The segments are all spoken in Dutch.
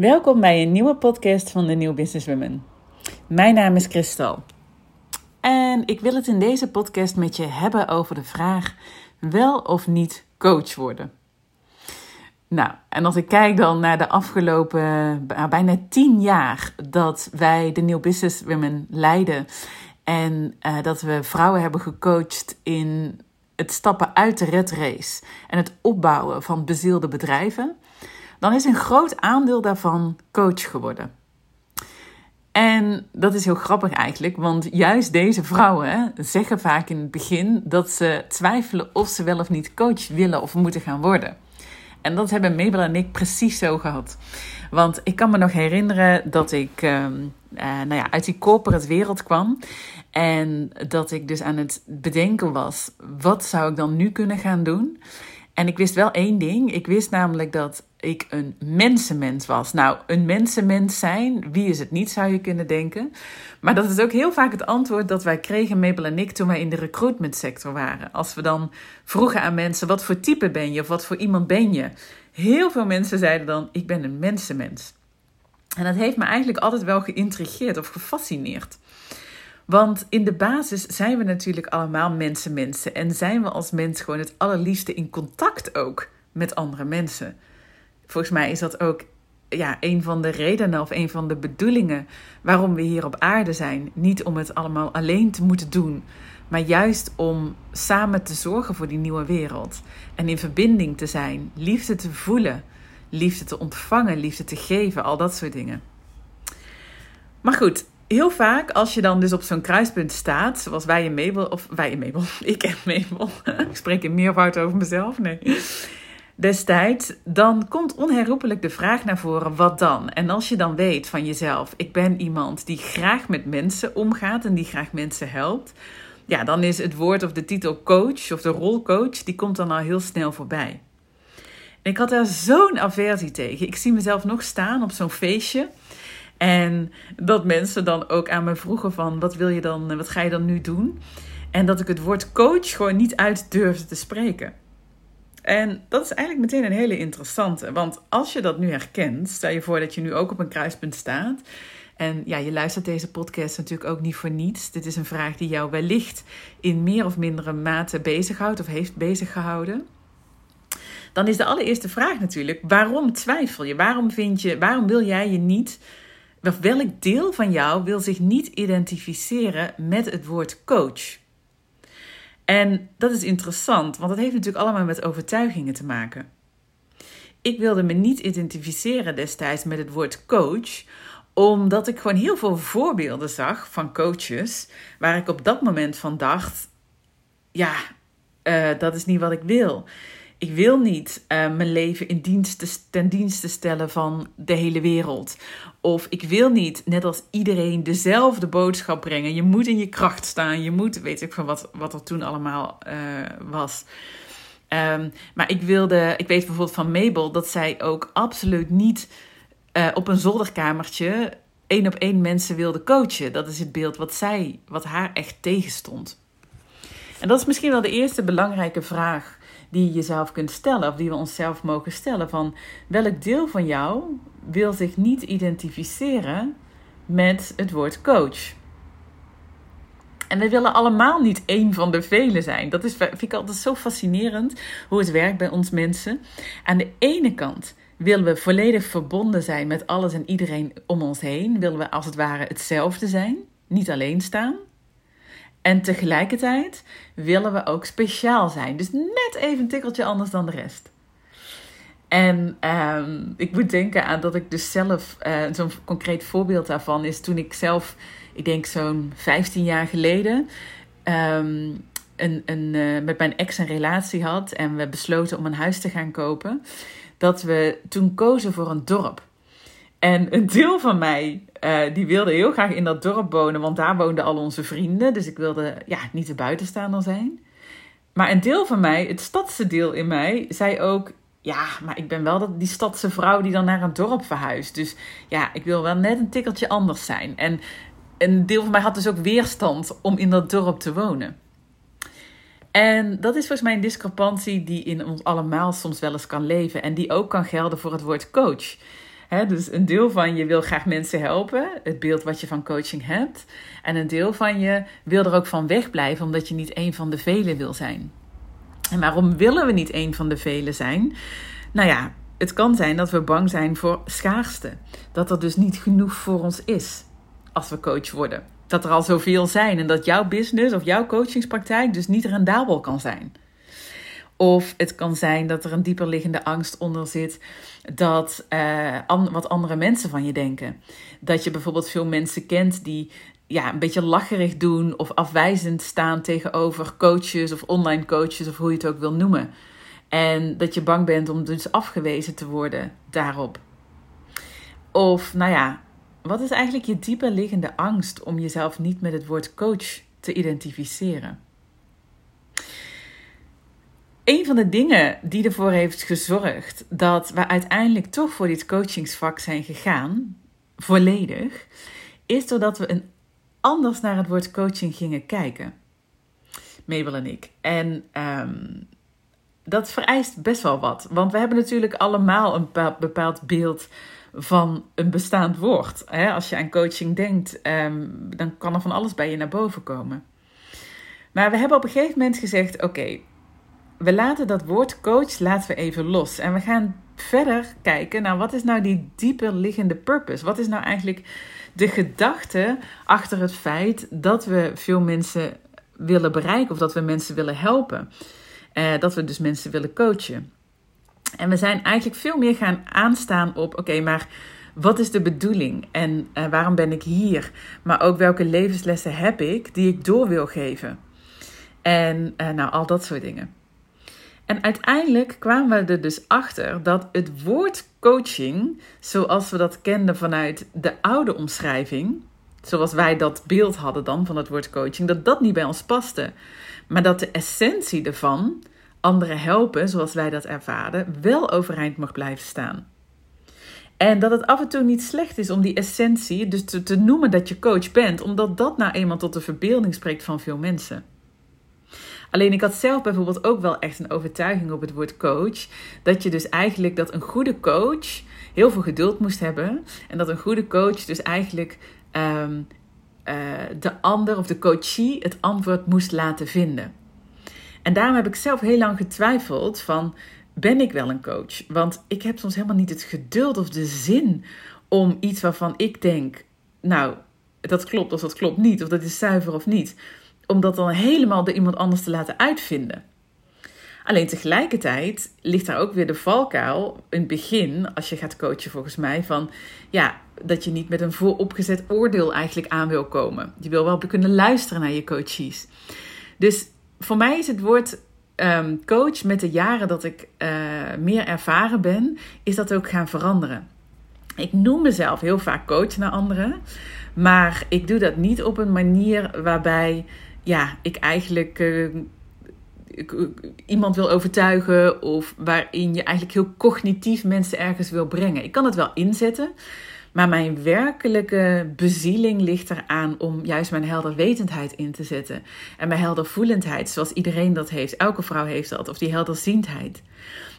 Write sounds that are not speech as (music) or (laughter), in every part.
Welkom bij een nieuwe podcast van de New Business Women. Mijn naam is Christal. En ik wil het in deze podcast met je hebben over de vraag: wel of niet coach worden? Nou, en als ik kijk dan naar de afgelopen bijna tien jaar dat wij de New Business Women leiden en uh, dat we vrouwen hebben gecoacht in het stappen uit de red race en het opbouwen van bezielde bedrijven, dan is een groot aandeel daarvan coach geworden. En dat is heel grappig eigenlijk, want juist deze vrouwen zeggen vaak in het begin dat ze twijfelen of ze wel of niet coach willen of moeten gaan worden. En dat hebben Mabel en ik precies zo gehad. Want ik kan me nog herinneren dat ik uh, nou ja, uit die corporate wereld kwam. En dat ik dus aan het bedenken was: wat zou ik dan nu kunnen gaan doen? En ik wist wel één ding. Ik wist namelijk dat ik een mensenmens was. Nou, een mensenmens zijn, wie is het niet, zou je kunnen denken. Maar dat is ook heel vaak het antwoord dat wij kregen, Mabel en ik, toen wij in de recruitment sector waren. Als we dan vroegen aan mensen, wat voor type ben je of wat voor iemand ben je? Heel veel mensen zeiden dan, ik ben een mensenmens. En dat heeft me eigenlijk altijd wel geïntrigeerd of gefascineerd. Want in de basis zijn we natuurlijk allemaal mensen, mensen. En zijn we als mens gewoon het allerliefste in contact ook met andere mensen. Volgens mij is dat ook ja, een van de redenen of een van de bedoelingen waarom we hier op aarde zijn. Niet om het allemaal alleen te moeten doen, maar juist om samen te zorgen voor die nieuwe wereld. En in verbinding te zijn, liefde te voelen, liefde te ontvangen, liefde te geven, al dat soort dingen. Maar goed, heel vaak als je dan dus op zo'n kruispunt staat, zoals wij in Mabel, of wij in Mabel, (laughs) ik en Mabel, (laughs) ik spreek in meervoud over mezelf, nee. Destijds, dan komt onherroepelijk de vraag naar voren: wat dan? En als je dan weet van jezelf, ik ben iemand die graag met mensen omgaat en die graag mensen helpt, ja, dan is het woord of de titel coach of de rol coach, die komt dan al heel snel voorbij. En ik had daar zo'n aversie tegen. Ik zie mezelf nog staan op zo'n feestje. En dat mensen dan ook aan me vroegen van, wat wil je dan, wat ga je dan nu doen? En dat ik het woord coach gewoon niet uit durfde te spreken. En dat is eigenlijk meteen een hele interessante. Want als je dat nu herkent, stel je voor dat je nu ook op een kruispunt staat. En ja, je luistert deze podcast natuurlijk ook niet voor niets. Dit is een vraag die jou wellicht in meer of mindere mate bezighoudt of heeft beziggehouden. Dan is de allereerste vraag natuurlijk: waarom twijfel je? Waarom vind je, waarom wil jij je niet, welk deel van jou wil zich niet identificeren met het woord coach? En dat is interessant, want dat heeft natuurlijk allemaal met overtuigingen te maken. Ik wilde me niet identificeren destijds met het woord coach, omdat ik gewoon heel veel voorbeelden zag van coaches waar ik op dat moment van dacht: ja, uh, dat is niet wat ik wil. Ik wil niet uh, mijn leven in dienst ten dienste stellen van de hele wereld. Of ik wil niet, net als iedereen, dezelfde boodschap brengen. Je moet in je kracht staan. Je moet, weet ik van wat, wat er toen allemaal uh, was. Um, maar ik wilde, ik weet bijvoorbeeld van Mabel dat zij ook absoluut niet uh, op een zolderkamertje één op één mensen wilde coachen. Dat is het beeld wat zij, wat haar echt tegenstond. En dat is misschien wel de eerste belangrijke vraag die je jezelf kunt stellen, of die we onszelf mogen stellen: van welk deel van jou wil zich niet identificeren met het woord coach? En we willen allemaal niet één van de velen zijn. Dat is, vind ik altijd zo fascinerend hoe het werkt bij ons mensen. Aan de ene kant willen we volledig verbonden zijn met alles en iedereen om ons heen. Willen we als het ware hetzelfde zijn, niet alleen staan. En tegelijkertijd willen we ook speciaal zijn. Dus net even een tikkeltje anders dan de rest. En um, ik moet denken aan dat ik dus zelf, uh, zo'n concreet voorbeeld daarvan is toen ik zelf, ik denk zo'n 15 jaar geleden, um, een, een, uh, met mijn ex een relatie had en we besloten om een huis te gaan kopen. Dat we toen kozen voor een dorp. En een deel van mij, uh, die wilde heel graag in dat dorp wonen, want daar woonden al onze vrienden. Dus ik wilde ja, niet de buitenstaander zijn. Maar een deel van mij, het stadse deel in mij, zei ook: Ja, maar ik ben wel dat, die stadse vrouw die dan naar een dorp verhuist. Dus ja, ik wil wel net een tikkeltje anders zijn. En een deel van mij had dus ook weerstand om in dat dorp te wonen. En dat is volgens mij een discrepantie die in ons allemaal soms wel eens kan leven. En die ook kan gelden voor het woord coach. Dus een deel van je wil graag mensen helpen, het beeld wat je van coaching hebt. En een deel van je wil er ook van wegblijven, omdat je niet een van de velen wil zijn. En waarom willen we niet een van de velen zijn? Nou ja, het kan zijn dat we bang zijn voor schaarste. Dat er dus niet genoeg voor ons is als we coach worden. Dat er al zoveel zijn en dat jouw business of jouw coachingspraktijk dus niet rendabel kan zijn. Of het kan zijn dat er een dieper liggende angst onder zit dat uh, wat andere mensen van je denken. Dat je bijvoorbeeld veel mensen kent die ja, een beetje lacherig doen of afwijzend staan tegenover coaches of online coaches of hoe je het ook wil noemen. En dat je bang bent om dus afgewezen te worden daarop. Of nou ja, wat is eigenlijk je dieper liggende angst om jezelf niet met het woord coach te identificeren? Een van de dingen die ervoor heeft gezorgd dat we uiteindelijk toch voor dit coachingsvak zijn gegaan, volledig, is doordat we een anders naar het woord coaching gingen kijken. Mabel en ik. En um, dat vereist best wel wat. Want we hebben natuurlijk allemaal een bepaald beeld van een bestaand woord. Als je aan coaching denkt, ehm, dan kan er van alles bij je naar boven komen. Maar we hebben op een gegeven moment gezegd: oké, we laten dat woord coach laten we even los. En we gaan verder kijken naar wat is nou die dieper liggende purpose? Wat is nou eigenlijk de gedachte achter het feit dat we veel mensen willen bereiken of dat we mensen willen helpen? Uh, dat we dus mensen willen coachen. En we zijn eigenlijk veel meer gaan aanstaan op: oké, maar wat is de bedoeling en uh, waarom ben ik hier? Maar ook welke levenslessen heb ik die ik door wil geven? En uh, nou, al dat soort dingen. En uiteindelijk kwamen we er dus achter dat het woord coaching, zoals we dat kenden vanuit de oude omschrijving, zoals wij dat beeld hadden dan van het woord coaching, dat dat niet bij ons paste. Maar dat de essentie ervan, anderen helpen zoals wij dat ervaren, wel overeind mag blijven staan. En dat het af en toe niet slecht is om die essentie, dus te, te noemen dat je coach bent, omdat dat nou eenmaal tot de verbeelding spreekt van veel mensen. Alleen ik had zelf bijvoorbeeld ook wel echt een overtuiging op het woord coach. Dat je dus eigenlijk dat een goede coach heel veel geduld moest hebben. En dat een goede coach dus eigenlijk um, uh, de ander of de coachie het antwoord moest laten vinden. En daarom heb ik zelf heel lang getwijfeld van, ben ik wel een coach? Want ik heb soms helemaal niet het geduld of de zin om iets waarvan ik denk, nou, dat klopt of dat klopt niet, of dat is zuiver of niet, om dat dan helemaal door iemand anders te laten uitvinden. Alleen tegelijkertijd ligt daar ook weer de valkuil in het begin, als je gaat coachen volgens mij, van ja, dat je niet met een vooropgezet oordeel eigenlijk aan wil komen. Je wil wel kunnen luisteren naar je coaches. Dus voor mij is het woord ehm, coach met de jaren dat ik uh, meer ervaren ben, is dat ook gaan veranderen. Ik noem mezelf heel vaak coach naar anderen, maar ik doe dat niet op een manier waarbij ja, ik eigenlijk uh, iemand wil overtuigen of waarin je eigenlijk heel cognitief mensen ergens wil brengen. Ik kan het wel inzetten, maar mijn werkelijke bezieling ligt eraan om juist mijn helderwetendheid in te zetten. En mijn heldervoelendheid, zoals iedereen dat heeft. Elke vrouw heeft dat, of die helderziendheid.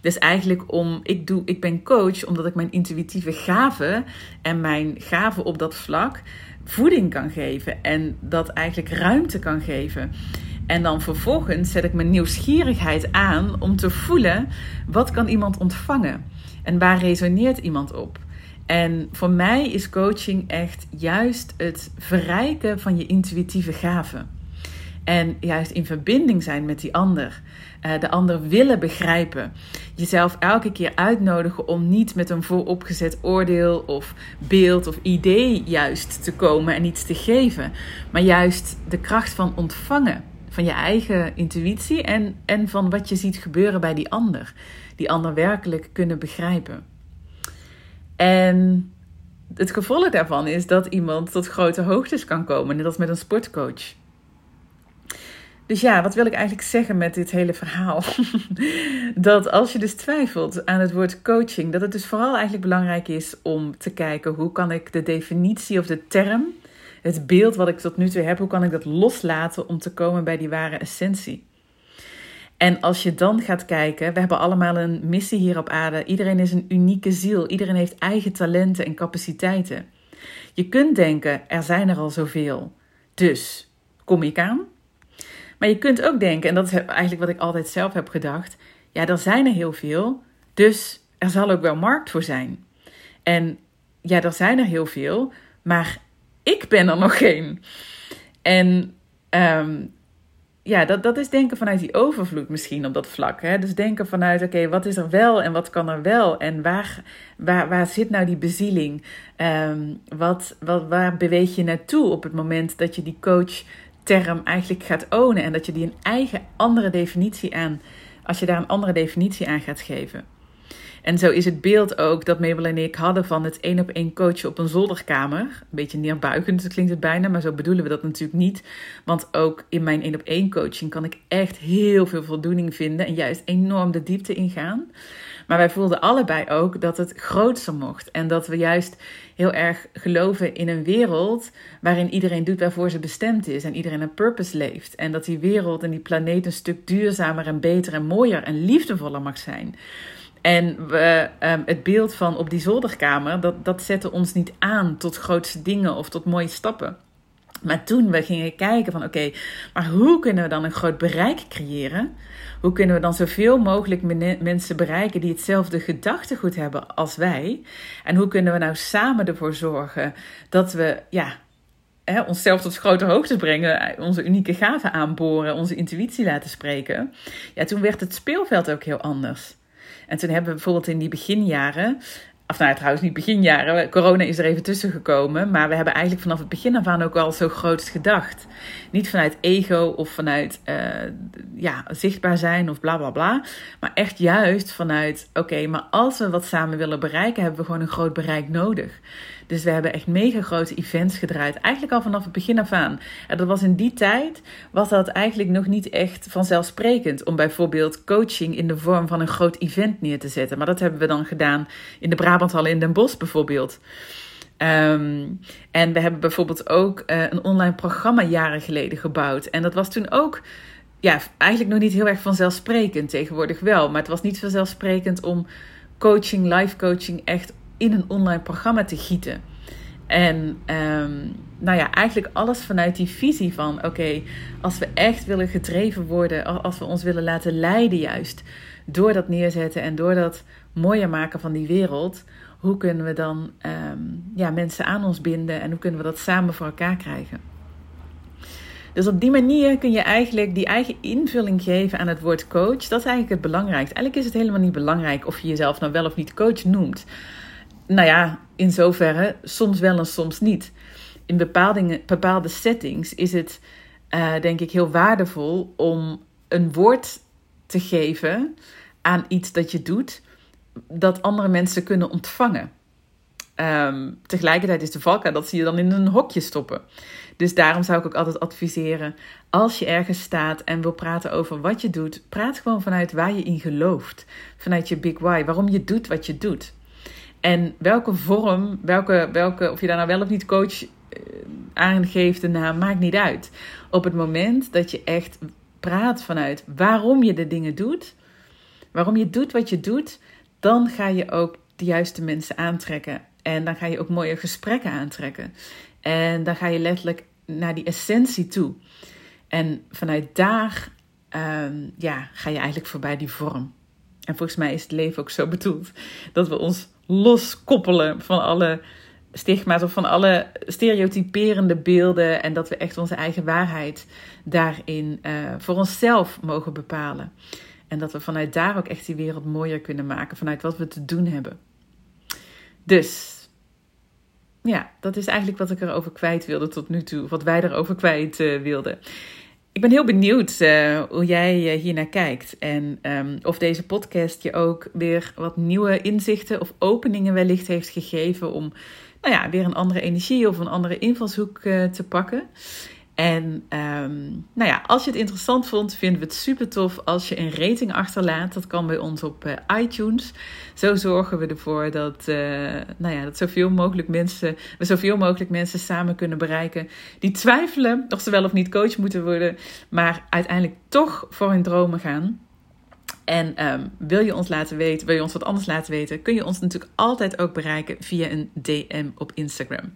Dus eigenlijk om, ik, doe, ik ben coach omdat ik mijn intuïtieve gaven en mijn gaven op dat vlak voeding kan geven en dat eigenlijk ruimte kan geven. En dan vervolgens zet ik mijn nieuwsgierigheid aan om te voelen wat kan iemand ontvangen en waar resoneert iemand op. En voor mij is coaching echt juist het verrijken van je intuïtieve gaven. En juist in verbinding zijn met die ander. Uh, de ander willen begrijpen. Jezelf elke keer uitnodigen om niet met een vooropgezet oordeel of beeld of idee juist te komen en iets te geven. Maar juist de kracht van ontvangen. Van je eigen intuïtie en, en van wat je ziet gebeuren bij die ander. Die ander werkelijk kunnen begrijpen. En het gevolg daarvan is dat iemand tot grote hoogtes kan komen. Net als met een sportcoach. Dus ja, wat wil ik eigenlijk zeggen met dit hele verhaal? (laughs) dat als je dus twijfelt aan het woord coaching, dat het dus vooral eigenlijk belangrijk is om te kijken hoe kan ik de definitie of de term, het beeld wat ik tot nu toe heb, hoe kan ik dat loslaten om te komen bij die ware essentie. En als je dan gaat kijken, we hebben allemaal een missie hier op aarde. Iedereen is een unieke ziel. Iedereen heeft eigen talenten en capaciteiten. Je kunt denken, er zijn er al zoveel. Dus, kom ik aan? Maar je kunt ook denken, en dat is eigenlijk wat ik altijd zelf heb gedacht. Ja, er zijn er heel veel. Dus er zal ook wel markt voor zijn. En ja, er zijn er heel veel. Maar ik ben er nog geen. En um, ja, dat, dat is denken vanuit die overvloed misschien op dat vlak. Hè? Dus denken vanuit, oké, wat is er wel en wat kan er wel? En waar, waar, waar zit nou die bezieling? Um, wat, wat, waar beweeg je naartoe op het moment dat je die coach-term eigenlijk gaat ownen? En dat je die een eigen andere definitie aan, als je daar een andere definitie aan gaat geven. En zo is het beeld ook dat Mabel en ik hadden van het één op één coachen op een zolderkamer. Een beetje neerbuigend klinkt het bijna, maar zo bedoelen we dat natuurlijk niet. Want ook in mijn één op één coaching kan ik echt heel veel voldoening vinden en juist enorm de diepte ingaan. Maar wij voelden allebei ook dat het grootser mocht. En dat we juist heel erg geloven in een wereld waarin iedereen doet waarvoor ze bestemd is. En iedereen een purpose leeft. En dat die wereld en die planeet een stuk duurzamer en beter en mooier en liefdevoller mag zijn. En we, um, het beeld van op die zolderkamer, dat, dat zette ons niet aan tot grootste dingen of tot mooie stappen. Maar toen we gingen kijken van oké, maar hoe kunnen we dan een groot bereik creëren? Hoe kunnen we dan zoveel mogelijk mensen bereiken die hetzelfde gedachtegoed hebben als wij? En hoe kunnen we nou samen ervoor zorgen dat we ja, hè, onszelf tot grote hoogte brengen, onze unieke gaven aanboren, onze intuïtie laten spreken? Ja, toen werd het speelveld ook heel anders. En toen hebben we bijvoorbeeld in die beginjaren of nou, trouwens niet beginjaren. Corona is er even tussen gekomen. Maar we hebben eigenlijk vanaf het begin af aan ook al zo groot gedacht. Niet vanuit ego of vanuit uh, ja, zichtbaar zijn of bla bla bla. Maar echt juist vanuit: oké, maar als we wat samen willen bereiken, hebben we gewoon een groot bereik nodig. Dus we hebben echt mega grote events gedraaid. Eigenlijk al vanaf het begin af aan. En dat was in die tijd, was dat eigenlijk nog niet echt vanzelfsprekend. Om bijvoorbeeld coaching in de vorm van een groot event neer te zetten. Maar dat hebben we dan gedaan in de Brabanthal in Den Bosch bijvoorbeeld. Um, en we hebben bijvoorbeeld ook uh, een online programma jaren geleden gebouwd. En dat was toen ook ja, eigenlijk nog niet heel erg vanzelfsprekend. Tegenwoordig wel. Maar het was niet vanzelfsprekend om coaching, live coaching echt in een online programma te gieten. En um, nou ja, eigenlijk alles vanuit die visie van: oké, als we echt willen gedreven worden, als we ons willen laten leiden, juist door dat neerzetten en door dat mooier maken van die wereld, hoe kunnen we dan um, ja, mensen aan ons binden en hoe kunnen we dat samen voor elkaar krijgen? Dus op die manier kun je eigenlijk die eigen invulling geven aan het woord coach. Dat is eigenlijk het belangrijkste. Eigenlijk is het helemaal niet belangrijk of je jezelf nou wel of niet coach noemt nou ja, in zoverre soms wel en soms niet. In bepaalde, bepaalde settings is het uh, denk ik heel waardevol om een woord te geven aan iets dat je doet, dat andere mensen kunnen ontvangen. Um, tegelijkertijd is de valkuil dat ze je dan in een hokje stoppen. Dus daarom zou ik ook altijd adviseren: als je ergens staat en wil praten over wat je doet, praat gewoon vanuit waar je in gelooft. Vanuit je big why, waarom je doet wat je doet. En welke vorm, welke, welke, of je daar nou wel of niet coach eh, aangeeft, de naam, maakt niet uit. Op het moment dat je echt praat vanuit waarom je de dingen doet, waarom je doet wat je doet, dan ga je ook de juiste mensen aantrekken. En dan ga je ook mooie gesprekken aantrekken. En dan ga je letterlijk naar die essentie toe. En vanuit daar ehm, ja, ga je eigenlijk voorbij die vorm. En volgens mij is het leven ook zo bedoeld dat we ons loskoppelen van alle stigma's of van alle stereotyperende beelden. En dat we echt onze eigen waarheid daarin uh, voor onszelf mogen bepalen. En dat we vanuit daar ook echt die wereld mooier kunnen maken, vanuit wat we te doen hebben. Dus ja, dat is eigenlijk wat ik erover kwijt wilde tot nu toe, wat wij erover kwijt uh, wilden. Ik ben heel benieuwd uh, hoe jij uh, hier naar kijkt. En um, of deze podcast je ook weer wat nieuwe inzichten of openingen wellicht heeft gegeven om nou ja, weer een andere energie of een andere invalshoek uh, te pakken. En ehm, nou ja, als je het interessant vond, vinden we het super tof als je een rating achterlaat. Dat kan bij ons op eh, iTunes. Zo zorgen we ervoor dat, eh, nou ja, dat zoveel mogelijk mensen, we zoveel mogelijk mensen samen kunnen bereiken die twijfelen of ze wel of niet coach moeten worden, maar uiteindelijk toch voor hun dromen gaan. En ehm, wil je ons laten weten, wil je ons wat anders laten weten, kun je ons natuurlijk altijd ook bereiken via een DM op Instagram.